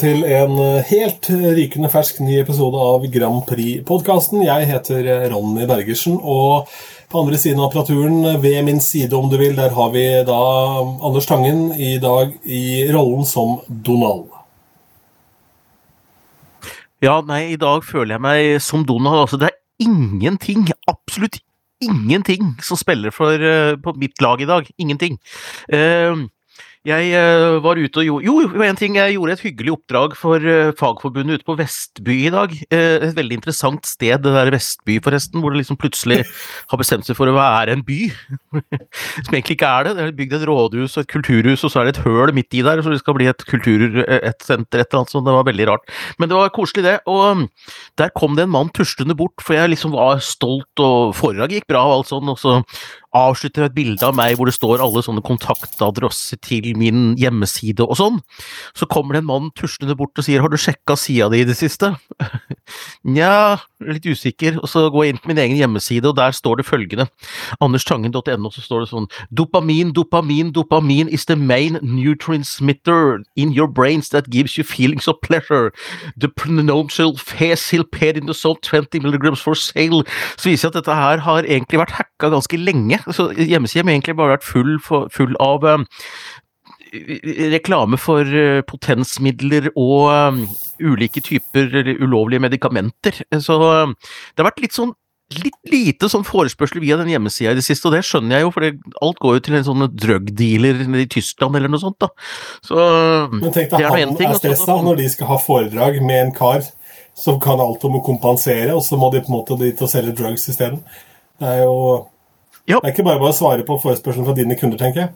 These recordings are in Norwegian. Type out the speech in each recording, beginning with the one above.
til en helt rykende fersk ny episode av Grand Prix-podkasten. Jeg heter Ronny Bergersen, og på andre siden av apparaturen, ved min side om du vil, der har vi da Anders Tangen i dag i rollen som Donald. Ja, nei, i dag føler jeg meg som Donald. Altså, det er ingenting, absolutt ingenting, som spiller for, på mitt lag i dag. Ingenting. Uh, jeg uh, var ute og gjorde Jo, en ting, jeg gjorde et hyggelig oppdrag for uh, Fagforbundet ute på Vestby i dag. Uh, et veldig interessant sted, det der Vestby, forresten, hvor det liksom plutselig har bestemt seg for å være en by. Som egentlig ikke er det. Det er bygd et rådhus og et kulturhus, og så er det et høl midt i der, så det skal bli et kultursenter, et et eller annet sånt. Det var veldig rart. Men det var koselig, det. Og der kom det en mann tuslende bort, for jeg liksom var stolt, og foredraget gikk bra og alt sånn, og så avslutter et bilde av meg hvor det står alle sånne kontaktadresser til min hjemmeside og sånn. Så kommer det en mann tuslende bort og sier 'har du sjekka sida di i det siste'? Nja, litt usikker. Og så går jeg inn på min egen hjemmeside, og der står det følgende. Anderstangen.no, så står det sånn Dopamin, dopamin, dopamin is the main neurotransmitter in your brains that gives you feelings of pleasure. The pronominal the soul, 20 milligrams for sale. Så viser det at dette her har egentlig vært hacka ganske lenge. Så hjemmesida mi egentlig bare vært full, full av um, reklame for uh, potensmidler og um, ulike typer ulovlige medikamenter. Så um, det har vært litt sånn litt lite sånn forespørsel via den hjemmesida i det siste, og det skjønner jeg jo, for alt går jo til en sånn drug dealer i Tyskland eller noe sånt, da. Så Men tenk deg, han er stressa når de skal ha foredrag med en kar som kan alt om å kompensere, og så må de på en måte dit og selge drugs isteden. Det er jo ja. Det er ikke bare bare å svare på forespørselen fra dine kunder, tenker jeg.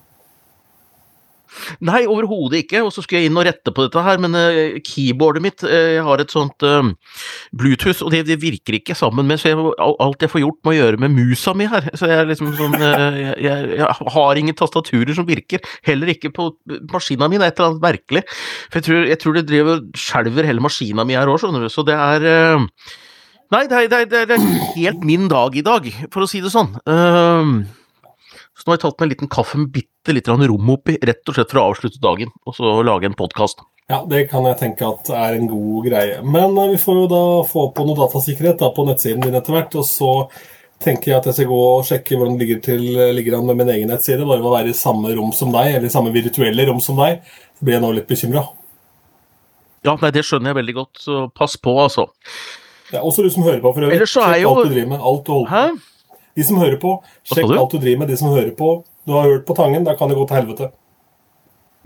Nei, overhodet ikke. Og så skulle jeg inn og rette på dette her, men uh, keyboardet mitt uh, Jeg har et sånt uh, Bluetooth, og det, det, virker ikke sammen med Så jeg, alt jeg får gjort, må gjøre med musa mi her. Så jeg liksom sånn jeg, jeg, jeg, har ingen tastaturer som virker. Heller ikke på maskina mi. Det er et eller annet merkelig. For jeg tror, tror det driver skjelver hele maskina mi her òg, skjønner du. Så det er Nei, det er, det, er, det er, helt min dag i dag, for å si det sånn. Uh, så nå har jeg tatt med en liten kaffe med bitte litt rom oppi, rett og slett for å avslutte dagen, og så lage en podkast. Ja, det kan jeg tenke at er en god greie. Men uh, vi får jo da få på noe datasikkerhet da, på nettsiden din etter hvert, og så tenker jeg at jeg skal gå og sjekke hvordan det ligger, til, ligger an med min egen nettside. Bare ved å være i samme rom som deg, eller i samme virtuelle rom som deg, så blir jeg nå litt bekymra. Ja, nei, det skjønner jeg veldig godt, så pass på, altså. Ja, også du som hører på, for øvrig. Sjekk jo... alt du driver med. Alt du holder på. De som hører på, sjekk alt du driver med. De som hører på. Du har hørt på Tangen, da kan det gå til helvete.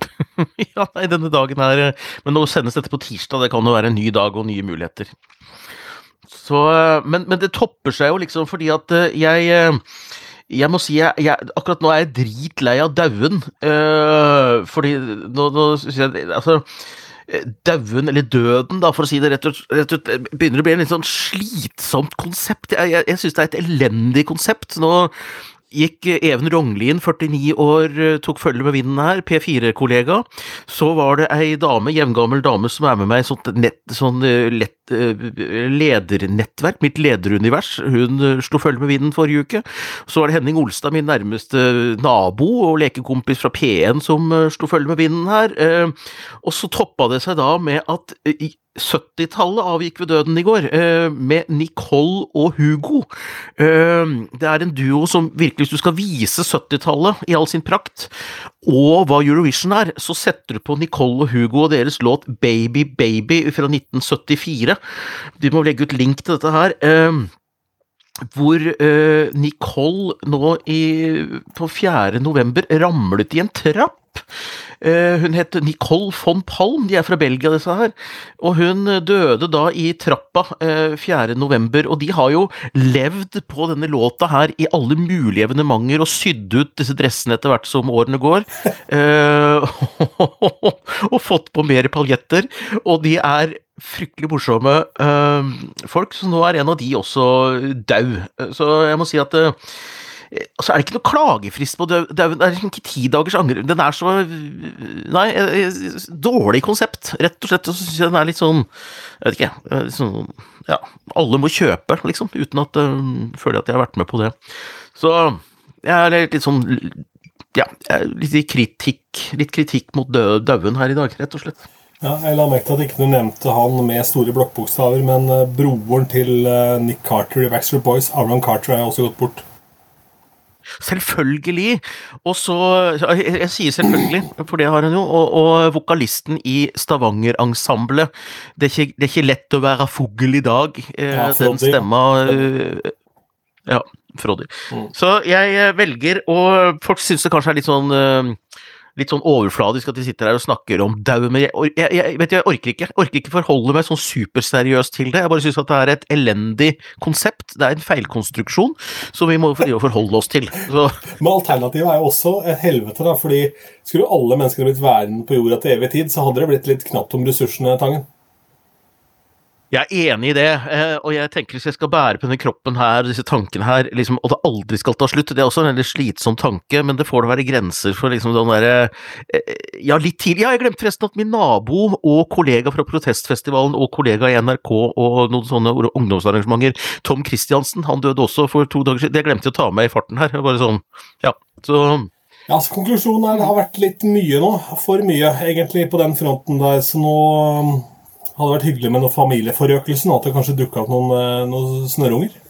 ja, nei, denne dagen her Men nå sendes dette på tirsdag, det kan jo være en ny dag og nye muligheter. Så Men, men det topper seg jo liksom fordi at eh, jeg eh, jeg må si jeg, jeg, akkurat nå er jeg dritlei av dauen. Uh, fordi nå, nå Altså dauen, eller døden, da, for å si det rett og slett, begynner å bli en litt sånn slitsomt konsept. Jeg, jeg, jeg syns det er et elendig konsept. Nå gikk Even Rognlien, 49 år, tok følge med vinden her, P4-kollega. Så var det ei dame, jevngammel dame, som er med meg i sånt nett, sånn eh, lett eh, ledernettverk, mitt lederunivers. Hun eh, slo følge med vinden forrige uke. Så var det Henning Olstad, min nærmeste nabo og lekekompis fra P1, som slo følge med vinden her. Og så toppa det seg da med at 70-tallet avgikk ved døden i går, eh, med Nicole og Hugo. Eh, det er en duo som virkelig, hvis du skal vise 70-tallet i all sin prakt, og hva Eurovision er, så setter du på Nicole og Hugo og deres låt Baby Baby fra 1974. Du må legge ut link til dette her. Hvor Nicole nå i, på 4. november ramlet i en trapp. Eh, hun het Nicole von Palm, de er fra Belgia, disse her. Og hun døde da i trappa 4. Eh, november, og de har jo levd på denne låta her i alle mulige evenementer og sydd ut disse dressene etter hvert som årene går. Og fått på mer paljetter, og de er fryktelig morsomme folk, så nå er en av de også dau. Så jeg må si at uh, så er det ikke noe klagefrist på dauen. Det er, liksom ikke ti dagers angre... Den er så Nei, dårlig konsept, rett og slett. Og så syns jeg den er litt sånn Jeg vet ikke. Sånn, ja, alle må kjøpe, liksom, uten at uh, føler at jeg har vært med på det. Så jeg er litt sånn Ja, litt kritikk, litt kritikk mot dauen her i dag, rett og slett. Ja, jeg la merke til at ikke du nevnte han med store blokkbokstaver, men eh, broren til eh, Nick Carter i Backstreet Boys, Aron Carter, er også gått bort. Selvfølgelig! Og så Jeg, jeg sier selvfølgelig, for det har hun jo. Og, og vokalisten i Stavanger-ensemblet. Det, er ikke- det er ikke lett å være fugl i dag. Eh, Ja, den stemma eh, Ja, Froddy. Mm. Så jeg eh, velger, og folk syns det kanskje er litt sånn eh, Litt sånn overfladisk at de sitter her og snakker om daue, men jeg, jeg, jeg, vet jeg orker ikke. Orker ikke forholde meg sånn superseriøst til det. Jeg bare syns at det er et elendig konsept. Det er en feilkonstruksjon som vi må forholde oss til. Så Men alternativet er jo også et helvete, da, fordi skulle alle menneskene blitt værende på jorda til evig tid, så hadde det blitt litt knapt om ressursene, Tangen. Jeg er enig i det, eh, og jeg tenker hvis jeg skal bære på denne kroppen her, disse tankene her, liksom, og det aldri skal ta slutt, det er også en veldig slitsom tanke, men det får da være grenser for liksom den derre eh, Ja, litt tidlig. Ja, jeg glemte forresten at min nabo og kollega fra protestfestivalen og kollega i NRK og noen sånne ungdomsarrangementer, Tom Christiansen, han døde også for to dager siden. Det glemte jeg å ta med i farten her. Bare sånn, ja. Så Ja, så Konklusjonen er det har vært litt mye nå. For mye, egentlig, på den fronten der. Så nå hadde vært hyggelig med noe familieforøkelse at det kanskje dukka opp noen, eh, noen snørrunger.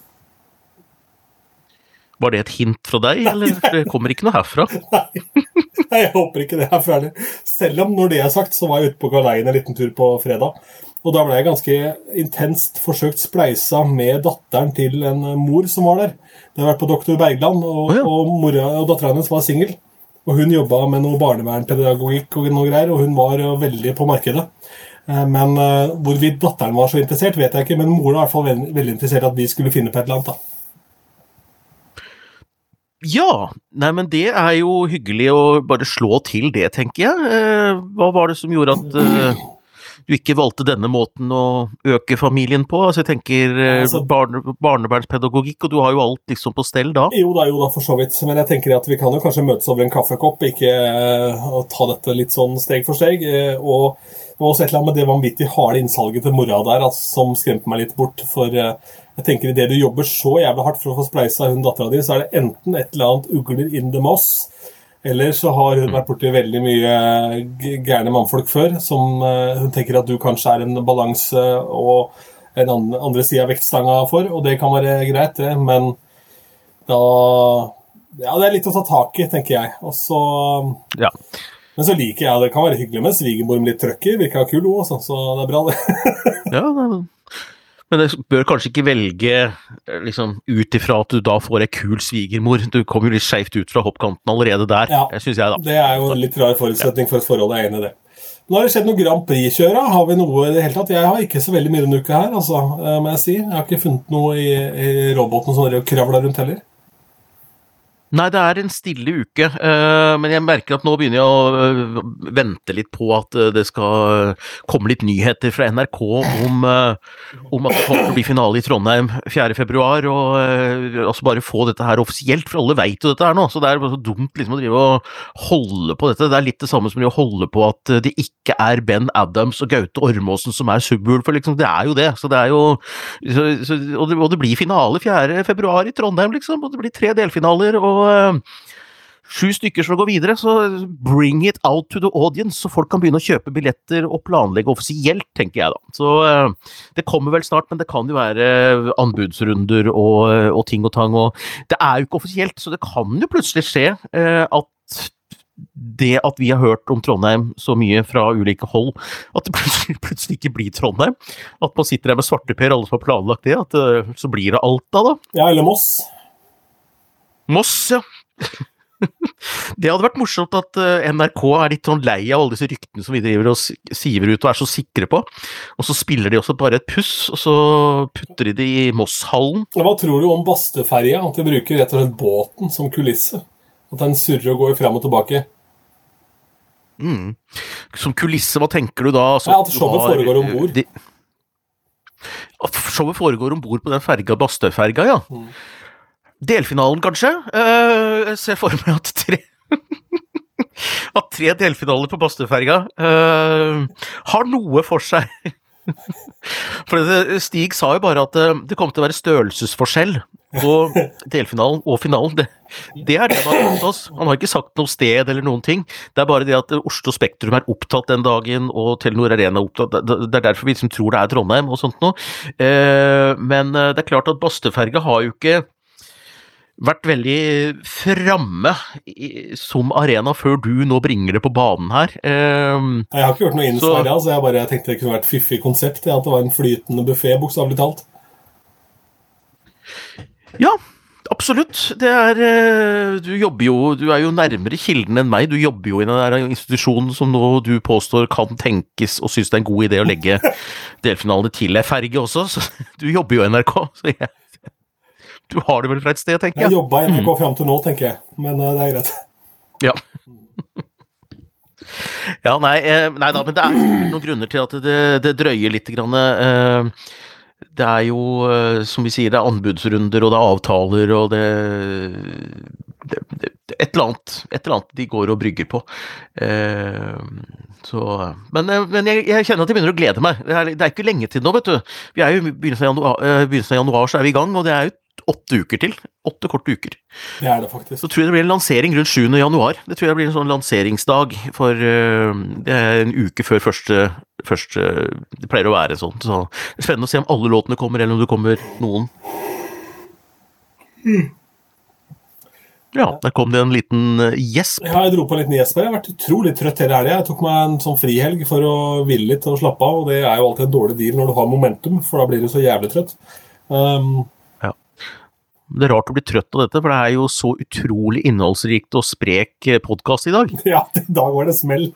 var det et hint fra deg, eller? For det kommer ikke noe herfra. Nei, jeg håper ikke det er ferdig. Selv om, når det er sagt, så var jeg ute på galeien en liten tur på fredag. Og da ble jeg ganske intenst forsøkt spleisa med datteren til en mor som var der. Det har vært på Doktor Bergland, og, oh, ja. og, mora, og dattera hennes var singel. Og hun jobba med noe barnevernpedagogikk og noe greier, og hun var eh, veldig på markedet. Eh, Men eh, hvorvidt datteren var så interessert, vet jeg ikke, men moren var i hvert fall veldig, veldig interessert at vi skulle finne på et eller annet. da. Ja, nei, men det er jo hyggelig å bare slå til det, tenker jeg. Eh, hva var det som gjorde at du ikke valgte denne måten å øke familien på? Altså, jeg tenker eh, Altså- barne, barnevernspedagogikk, og du har jo alt liksom på stell da. Jo da, jo da, for så vidt. Men jeg tenker at vi kan jo kanskje møtes over en kaffekopp, ikke uh, ta dette litt sånn steg for steg. Uh, Og også et eller annet med det vanvittig harde innsalget til mora der altså, som skremte meg litt bort. For uh, jeg tenker idet du jobber så jævlig hardt for å få spleisa hun dattera di, så er det enten et eller annet ugler in the moss, eller så har hun vært borti veldig mye gærne mannfolk før, som eh, hun tenker at du kanskje er en balanse og en andre side av vektstanga for, og det kan være greit, det, men da Ja, det er litt å ta tak i, tenker jeg. Og så Ja. Men så liker jeg det. kan være hyggelig med svigermor med litt trøkk i. Virka kul, hun også, så det er bra, det. ja men- du bør kanskje ikke velge eh, liksom, ut ifra at du da får ei kul svigermor. Du kommer jo litt skeivt ut fra hoppkanten allerede der, Ja. syns jeg, da. Det er jo en litt rar forutsetning for et forhold. Jeg er enig i det. Nå har det skjedd noe Grand Prix-kjøra. Har vi noe i det hele tatt? Jeg har ikke så veldig mye denne uka her, altså, eh, må jeg si. Jeg har ikke funnet noe i, i roboten som kravler rundt heller. Nei, det er en stille uke, eh, men jeg merker at nå begynner jeg å eh, vente litt på at eh, det skal komme litt nyheter fra NRK om, om at det kommer til å bli finale i Trondheim 4.2, og altså bare få dette her offisielt, for alle veit jo dette her nå, så det er så dumt liksom å drive og holde på dette. Det er litt det samme som å holde på at det ikke er Ben Adams og Gaute Ormåsen som er subwoolfer, liksom, det er jo det. Så det er jo så, så, og, det, og det blir finale 4.2 i Trondheim, liksom, og det blir tre delfinaler. og Sju stykker som går videre, så bring it out to the audience, så folk kan begynne å kjøpe billetter og planlegge offisielt, tenker jeg da. Så eh, det kommer vel snart, men det kan jo være anbudsrunder og, og ting og tang. og Det er jo ikke offisielt, så det kan jo plutselig skje eh, at det at vi har hørt om Trondheim så mye fra ulike hold, at det plutselig, plutselig ikke blir Trondheim. At man sitter der med svarteper, alle som har planlagt det, at eh, så blir det Alta, da. Ja, eller Moss. Moss, ja. Det hadde vært morsomt at eh, NRK er litt sånn lei av alle disse ryktene som vi driver og siver ut og er så sikre på, og så spiller de også bare et puss, og så putter de det i Moss-hallen. Hva tror du om Bastøferja? At de bruker rett og slett båten som kulisse? At den surrer og går fram og tilbake? Mm. Som kulisse, hva tenker du da? Altså, Ja, at showet har, foregår eh, om bord. At showet foregår om bord på den ferga, Bastøferga, ja. Mm. Delfinalen, kanskje? Eh, jeg ser for meg at tre At tre delfinaler på Bastøferga eh, har noe for seg. For Stig sa jo bare at eh, det kom til å være størrelsesforskjell på delfinalen og finalen. Det, det er det han har sagt oss. Han har ikke sagt noe sted eller noen ting. Det er bare det at Oslo Spektrum er opptatt den dagen, og Telenor Arena er opptatt. Det er derfor vi liksom tror det er Trondheim og sånt noe. Men det er klart at Bastøferga har jo ikke vært veldig framme som arena før du nå bringer det på banen her. Um, jeg har ikke gjort noe inn så, Sverige, altså jeg bare tenkte det kunne vært et fiffig konsept. At det var en flytende buffé, bokstavelig talt. Ja, absolutt. Det er eh, Du jobber jo Du er jo nærmere kilden enn meg. Du jobber jo i den institusjonen som nå du påstår kan tenkes og syns det er en god idé å legge delfinalene til ei ferge også. Så du jobber jo i NRK. så jeg du har det vel fra et sted, tenker jeg. Jeg jobba i NRK mm. fram til nå, tenker jeg. Men uh, det er greit. Ja. ja, nei, eh, nei, da, men det er noen grunner til at det, det drøyer litt. Grann, eh, det er jo, eh, som vi sier, det er anbudsrunder, og det er avtaler, og det, det, det et, eller annet, et eller annet de går og brygger på. Eh, så, men, eh, men jeg, jeg, kjenner at jeg begynner å glede meg. Det er, det er ikke lenge til nå, vet du. Vi er jo I begynnelsen av januar, begynnelsen av januar så er vi i gang, og det er jo åtte uker til. Åtte korte uker. Det er det faktisk. Så tror jeg det blir en lansering rundt 7. januar. Det tror jeg blir en sånn lanseringsdag for uh, Det er en uke før første, første Det pleier å være sånn. Så det er spennende å se om alle låtene kommer, eller om det kommer noen. Mm. Ja, der kom det en liten eh, gjesp. Ja, jeg dro på en liten gjesp. Jeg har vært utrolig trøtt hele helga. Jeg tok meg en sånn frihelg for å hvile litt og slappe av, og det er jo alltid en dårlig deal når du har momentum, for da blir du så jævlig trøtt. Um, det er rart å bli trøtt av dette, for det er jo så utrolig innholdsrikt og sprek eh, podkast i dag. Ja, i dag var det smell.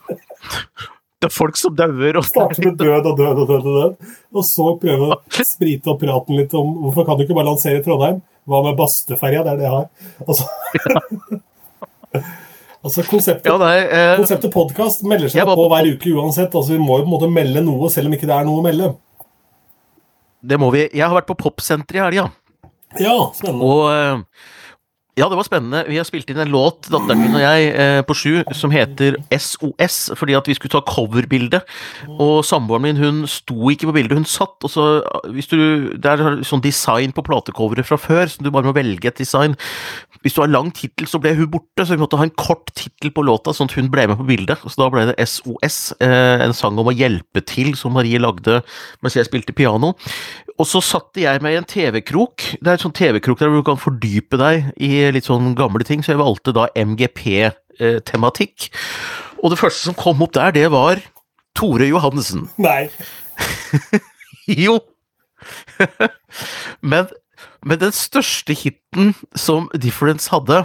Det er folk som dauer. Starte med død og død og død og død. Og så prøve å sprite opp praten litt om hvorfor kan du ikke bare lansere Trondheim? Hva med Bastøferja? Det er det jeg har. Altså, altså konseptet, ja, nei, eh, konseptet podkast melder seg på, på hver uke uansett. Altså Vi må jo på en måte melde noe, selv om ikke det er noe å melde. Det må vi. Jeg har vært på Popsenteret i helga. Ja, spennende. Og eh, ja, det var spennende. Vi har spilt inn en låt, datteren min og jeg, eh, på sju, som heter SOS, fordi at vi skulle ta coverbilde. Og samboeren min hun sto ikke på bildet, hun satt. og så, hvis du, Det er sånn design på platecoveret fra før, så du bare må velge et design. Hvis du har lang tittel, så ble hun borte, så vi måtte ha en kort tittel på låta, sånn at hun ble med på bildet. Så da ble det SOS, eh, en sang om å hjelpe til, som Marie lagde mens jeg spilte piano. Og så satte jeg meg i en TV-krok. Det er en sånn TV-krok der hvor du kan fordype deg i litt sånn gamle ting, så jeg valgte da MGP-tematikk. Og det første som kom opp der, det var Tore Johannessen. Nei. jo. men, men den største hiten som Difference hadde,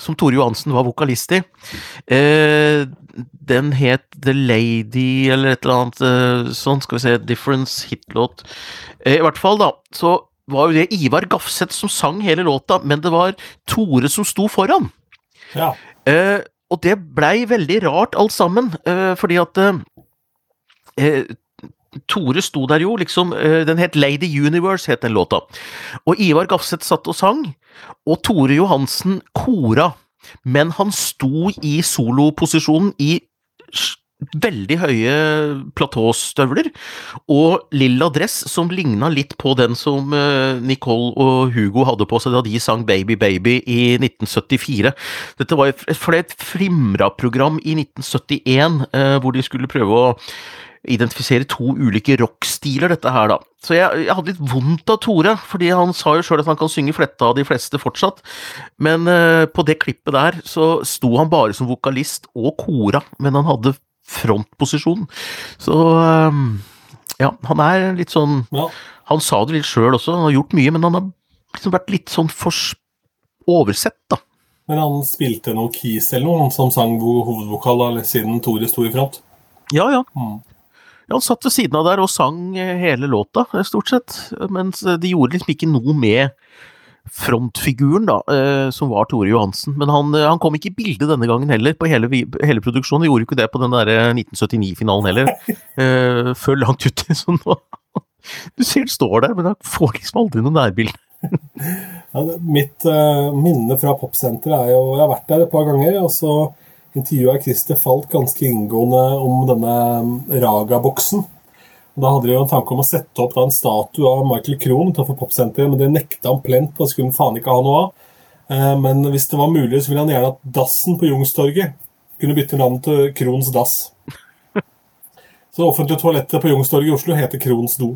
som Tore Johansen var vokalist i. Eh, den het The Lady, eller et eller annet eh, sånn, skal vi se, Difference hitlåt. Eh, I hvert fall, da, så var jo det Ivar Gafseth som sang hele låta, men det var Tore som sto foran. Ja. Eh, og det blei veldig rart alt sammen, eh, fordi at eh, Tore sto der jo, liksom Den het Lady Universe, het den låta. Og Ivar Gafseth satt og sang, og Tore Johansen kora. Men han sto i soloposisjonen i veldig høye platåstøvler og lilla dress som ligna litt på den som eh, Nicole og Hugo hadde på seg da de sang Baby Baby i 1974. Dette var et Flimra-program i 1971 eh, hvor de skulle prøve å identifisere to ulike rockstiler, dette her, da. Så jeg, jeg, hadde litt vondt av Tore, fordi han sa jo sjøl at han kan synge fletta av de fleste fortsatt. Men uh, på det klippet der så sto han bare som vokalist og kora, men han hadde frontposisjon. Så uh, ja, han er litt sånn ja. Han sa det litt sjøl også, han har gjort mye, men han har liksom vært litt sånn fors oversett, da. Men han spilte noe Keys eller noe, som sang hovedvokal siden Tore sto i front? Ja, ja. Mm. Ja, Han satt ved siden av der og sang eh, hele låta, eh, stort sett. Mens eh, de gjorde liksom ikke noe med frontfiguren, da, som var Tore Johansen. Men han, han kom ikke i bildet denne gangen heller, på hele, hele produksjonen. De gjorde ikke det på den der 1979-finalen heller, før langt uti. Så nå Du ser det står der, men han får liksom aldri noe nærbilde. ja, mitt uh, minne fra Popsenteret er jo Jeg har vært der et par ganger. og så intervjuet Christer Falk ganske inngående om denne Raga-boksen. Da hadde de jo en tanke om å sette opp en statue av Michael Krohn utenfor Popsenteret, men det nekta han plent på, det skulle faen ikke ha noe av. Eh, Men hvis det var mulig, så ville han gjerne at dassen på Jungstorget kunne bytte navn til Krohns dass. Så det offentlige toalettet på Jungstorget i Oslo heter Krohns do.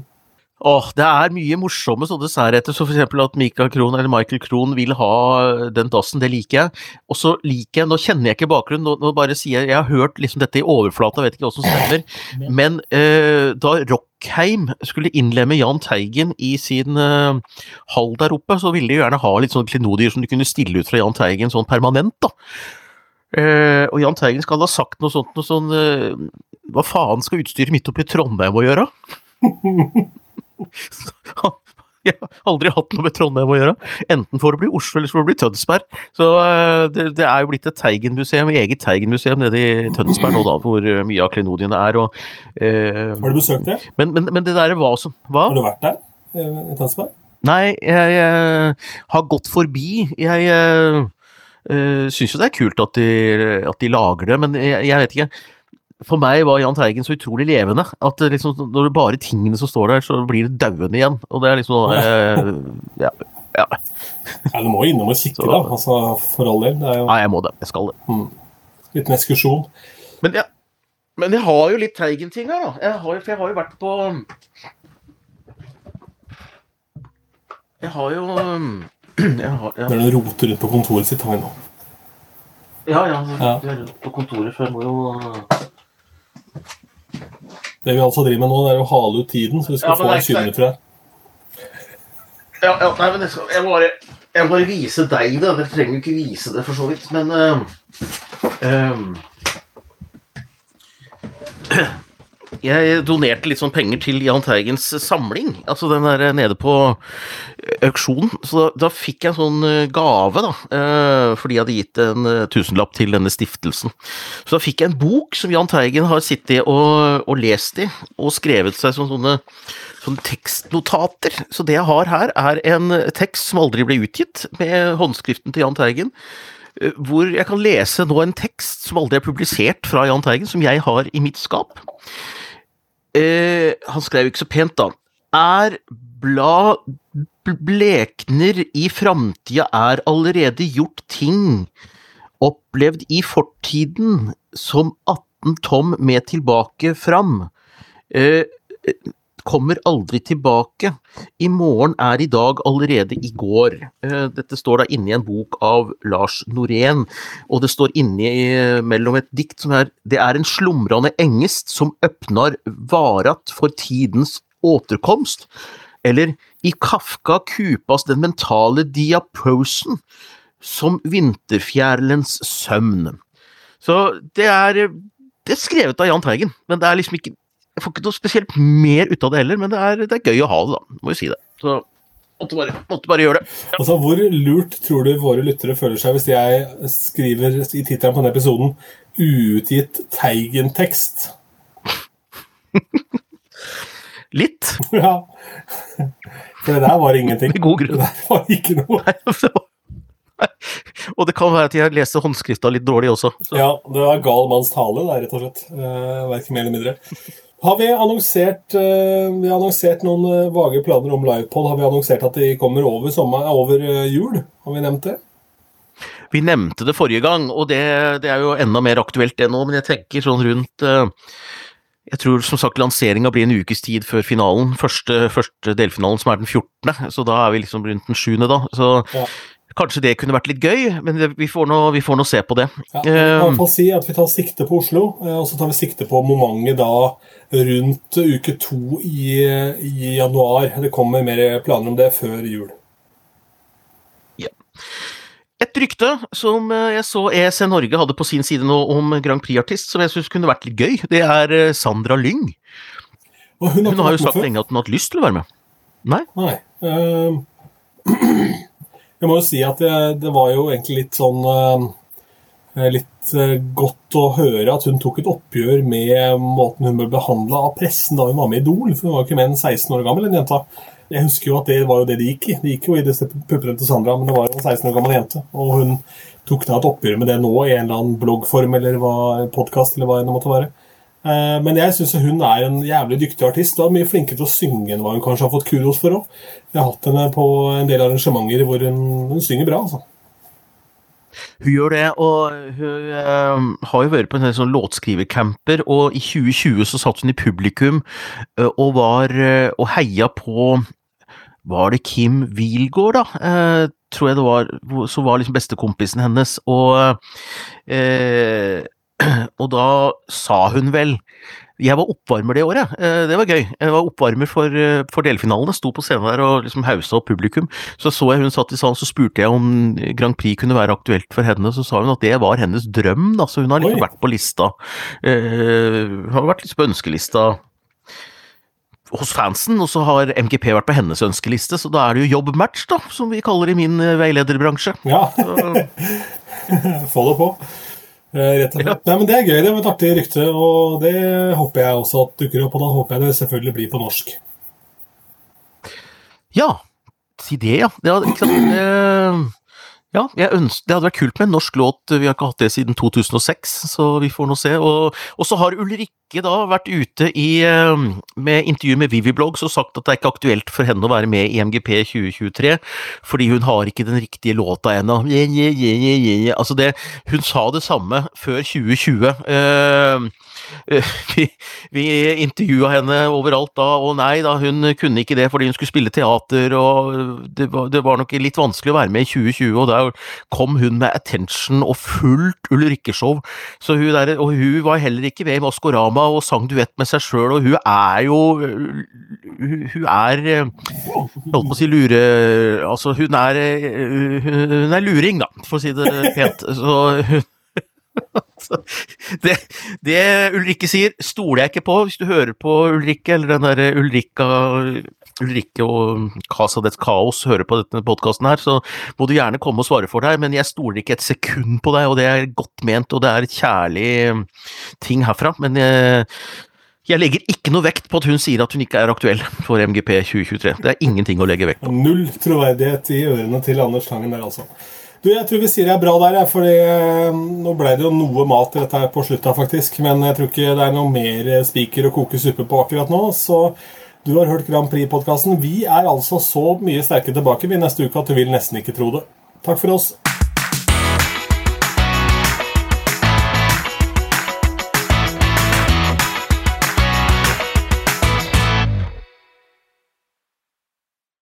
Åh, det er mye morsomme sånne særheter, så eksempel at Michael Krohn eller Michael Krohn vil ha den dassen, det liker jeg. Og så liker jeg, nå kjenner jeg ikke bakgrunnen, nå, nå bare sier jeg, jeg har hørt liksom dette i overflata, vet ikke hva som stemmer, men eh, da Rockheim skulle innlemme Jahn Teigen i sin eh, hall der oppe, så ville de gjerne ha litt sånn klenodier som de kunne stille ut fra Jahn Teigen sånn permanent, da. Eh, og Jahn Teigen skal ha sagt noe sånt, noe sånn eh, Hva faen skal utstyret midt oppe i Trondheim å gjøre? Jeg har aldri hatt noe med Trondheim å gjøre. Enten for å bli Oslo eller for å bli Tønsberg. Så eh, det, det er jo blitt et Teigen-museum, eget Teigen-museum nede i Tønsberg nå, da, hvor eh, mye av klenodiene er. Og, eh, Har du besøkt det? men, men, men det derre var som Hva? Har du vært der? eh, I Tønsberg? Nei, jeg, jeg har gått forbi. Jeg jeg syns jo det er kult at de, at de lager det, men jeg, jeg vet ikke. For meg var Jahn Teigen så utrolig levende at liksom, når det er bare tingene som står der, så blir det dauende igjen. Og det er liksom eh, ja, ja. Ja, du må jo innom og kikke, Så- da. Altså, for all del. Jo Nei, jeg må det. Jeg skal det. Mm. liten ekskursjon. Men jeg, men jeg har jo litt Teigen-ting her, da. Jeg har, for jeg har jo vært på Jeg har jo jeg har, jeg, er noen roter rundt på kontoret sitt. har vi nå. Ja, ja. du Jeg er rundt på kontoret, for jeg må jo Det vi altså driver med nå, det er å hale ut tiden, så vi skal Ja, få en 20 minutter her. Ja, ja nei, men jeg skal jeg må bare, jeg må bare vise deg det. Dere trenger jo ikke vise det, for så vidt, men uh, eh, Jeg donerte litt sånn penger til Jahn Teigens samling, altså den der nede på auksjonen. Så da, da fikk jeg en sånn eh, gave, da, eh, fordi jeg hadde gitt en eh, tusenlapp til denne stiftelsen. Så da fikk jeg en bok som Jahn Teigen har sittet og, og lest i, og skrevet seg som sånne sånne tekstnotater. Så det jeg har her, er en tekst som aldri ble utgitt, med håndskriften til Jahn Teigen. eh, Hvor jeg kan lese nå en tekst som aldri er publisert fra Jahn Teigen, som jeg har i mitt skap. Eh, han skrev ikke så pent, da. Er blad blekner i framtida, er allerede gjort ting opplevd i fortiden som 18 tom med tilbake fram. Eh, kommer aldri tilbake. I morgen er i dag allerede i går. Eh, Dette står da inni en bok av Lars Norén, og det står inni eh, mellom et dikt som er Det er en slumrende engest som øppnar varat for tidens återkomst. Eller i Kafka kupas den mentale diaposen som vinterfjærlens søvn. Så det er, det er skrevet av Jahn Teigen, men det er liksom ikke Jeg får ikke noe spesielt mer ut av det heller, men det er, det er gøy å ha det, da. Må jo si det. Så måtte bare, måtte bare gjøre det. Altså, Hvor lurt tror du våre lyttere føler seg hvis jeg skriver i tittelen på denne episoden 'Uutgitt Teigen-tekst'? Litt. Ja. For det der var ingenting. Med god grunn. Det der var ikke noe. Nei, det var- Og det kan være at jeg leste håndskrifta litt dårlig også. Så. Ja, det var gal manns tale, det, rett og slett. Uh, Verken mer eller mindre. Har vi annonsert, eh, vi har annonsert noen eh, vage planer om livepod? Har vi annonsert at de kommer over, sommer, over eh, jul? Har vi nevnt det? Vi nevnte det forrige gang, og det, det er jo enda mer aktuelt det nå, men jeg tenker sånn rundt Jeg tror som sagt lanseringa blir en ukes tid før finalen. Første, første delfinalen som er den 14., så da er vi liksom rundt den 7., da. Så Ja. Kanskje det kunne vært litt gøy, men vi får nå vi får nå se på det. Ja, vi kan i Eh, hvert fall si at vi tar sikte på Oslo, eh, og så tar vi sikte på momentet da rundt uke to i, i januar. Det kommer mer planer om det før jul. Ja. Et rykte som eh, jeg så ESC Norge hadde på sin side nå om Grand Prix-artist, som jeg syns kunne vært litt gøy, det er Sandra Lyng. Hun har, Hun har jo sagt lenge at hun har hatt lyst til å være med. Nei? Nei. ehm, jeg må jo si at det, det var jo egentlig litt sånn eh, Litt eh, godt å høre at hun tok et oppgjør med måten hun ble behandla av pressen da hun var med i Idol. For hun var jo ikke mer enn 16 år gammel, den jenta. Jeg husker jo at det var jo det de gikk i. De gikk jo i disse puppene til Sandra, men det var jo en 16 år gammel jente. Og hun tok da et oppgjør med det nå i en eller annen bloggform eller podkast eller hva det måtte være. Eh, men jeg syns hun er en jævlig dyktig artist. Er mye flinkere til å synge enn hva hun kanskje har fått kudos for òg. Jeg har hatt henne på en del arrangementer hvor hun, hun synger bra. altså. Hun gjør det, og hun eh, har jo vært på en sånn låtskrivercamper, og i 2020 så satt hun i publikum eh, og var eh, og heia på Var det Kim Wilgård, da? Eh, tror jeg det var, som var liksom bestekompisen hennes, og Og da sa hun vel jeg var oppvarmer det året, eh, det var gøy. Jeg var oppvarmer for, eh, for delfinalene, sto på scenen der og liksom hausa opp publikum. Så så jeg hun satt i salen, så spurte jeg om Grand Prix kunne være aktuelt for henne, så sa hun at det var hennes drøm, da, så hun har liksom Oi. vært på lista. Uh, har vært litt på ønskelista hos fansen, og så har MGP vært på hennes ønskeliste, så da er det jo jobbmatch, da, som vi kaller det i min veilederbransje. Ja, få det på. Eh, Rett og slett. Nei, men Det er gøy. Det var et artig rykte, og det håper jeg også at dukker opp. Og da håper jeg det selvfølgelig blir på norsk. Ja, si det, ja. Det er ikke sant? Eh, ja, ønsker, det hadde vært kult med en norsk låt. Vi har ikke hatt det siden 2006, så vi får nå se. Og, og så har Ulrikke da vært ute i, eh, med intervju med Viviblogg og sagt at det er ikke aktuelt for henne å være med i MGP 2023, fordi hun har ikke den riktige låta ennå. Yeah, yeah, yeah. Altså det, hun sa det samme før 2020. Eh, eh, vi, vi intervjua henne overalt da, og nei da, hun kunne ikke det fordi hun skulle spille teater, og det var, det var nok litt vanskelig å være med i 2020, og der kom hun med attention og fullt Ulrikke-show. Så hun der, og hun var heller ikke med i Maskorama og sang duett med seg sjøl, og hun er jo Hun er Holdt på å si lure Altså, hun er Hun er luring, da, for å si det pent. Så hun så det, det Ulrikke sier, stoler jeg ikke på. Hvis du hører på Ulrikke, eller den derre Ulrikka Ulrikke og Casa Dets Kaos hører på denne podkasten her, så må du gjerne komme og svare for deg, men jeg stoler ikke et sekund på deg, og det er godt ment, og det er et kjærlig ting herfra. Men jeg, jeg legger ikke noe vekt på at hun sier at hun ikke er aktuell for MGP 2023. Det er ingenting å legge vekt på. Null troverdighet i ørene til Anders Tangen der, altså. Du, Jeg tror vi sier det er bra der, fordi eh, nå ble det jo noe mat i dette her på slutta, faktisk. Men jeg tror ikke det er noe mer spiker å koke suppe på akkurat nå. Så du har hørt Grand Prix-podkasten. Vi er altså så mye sterke tilbake vi neste uke at du vil nesten ikke tro det. Takk for oss.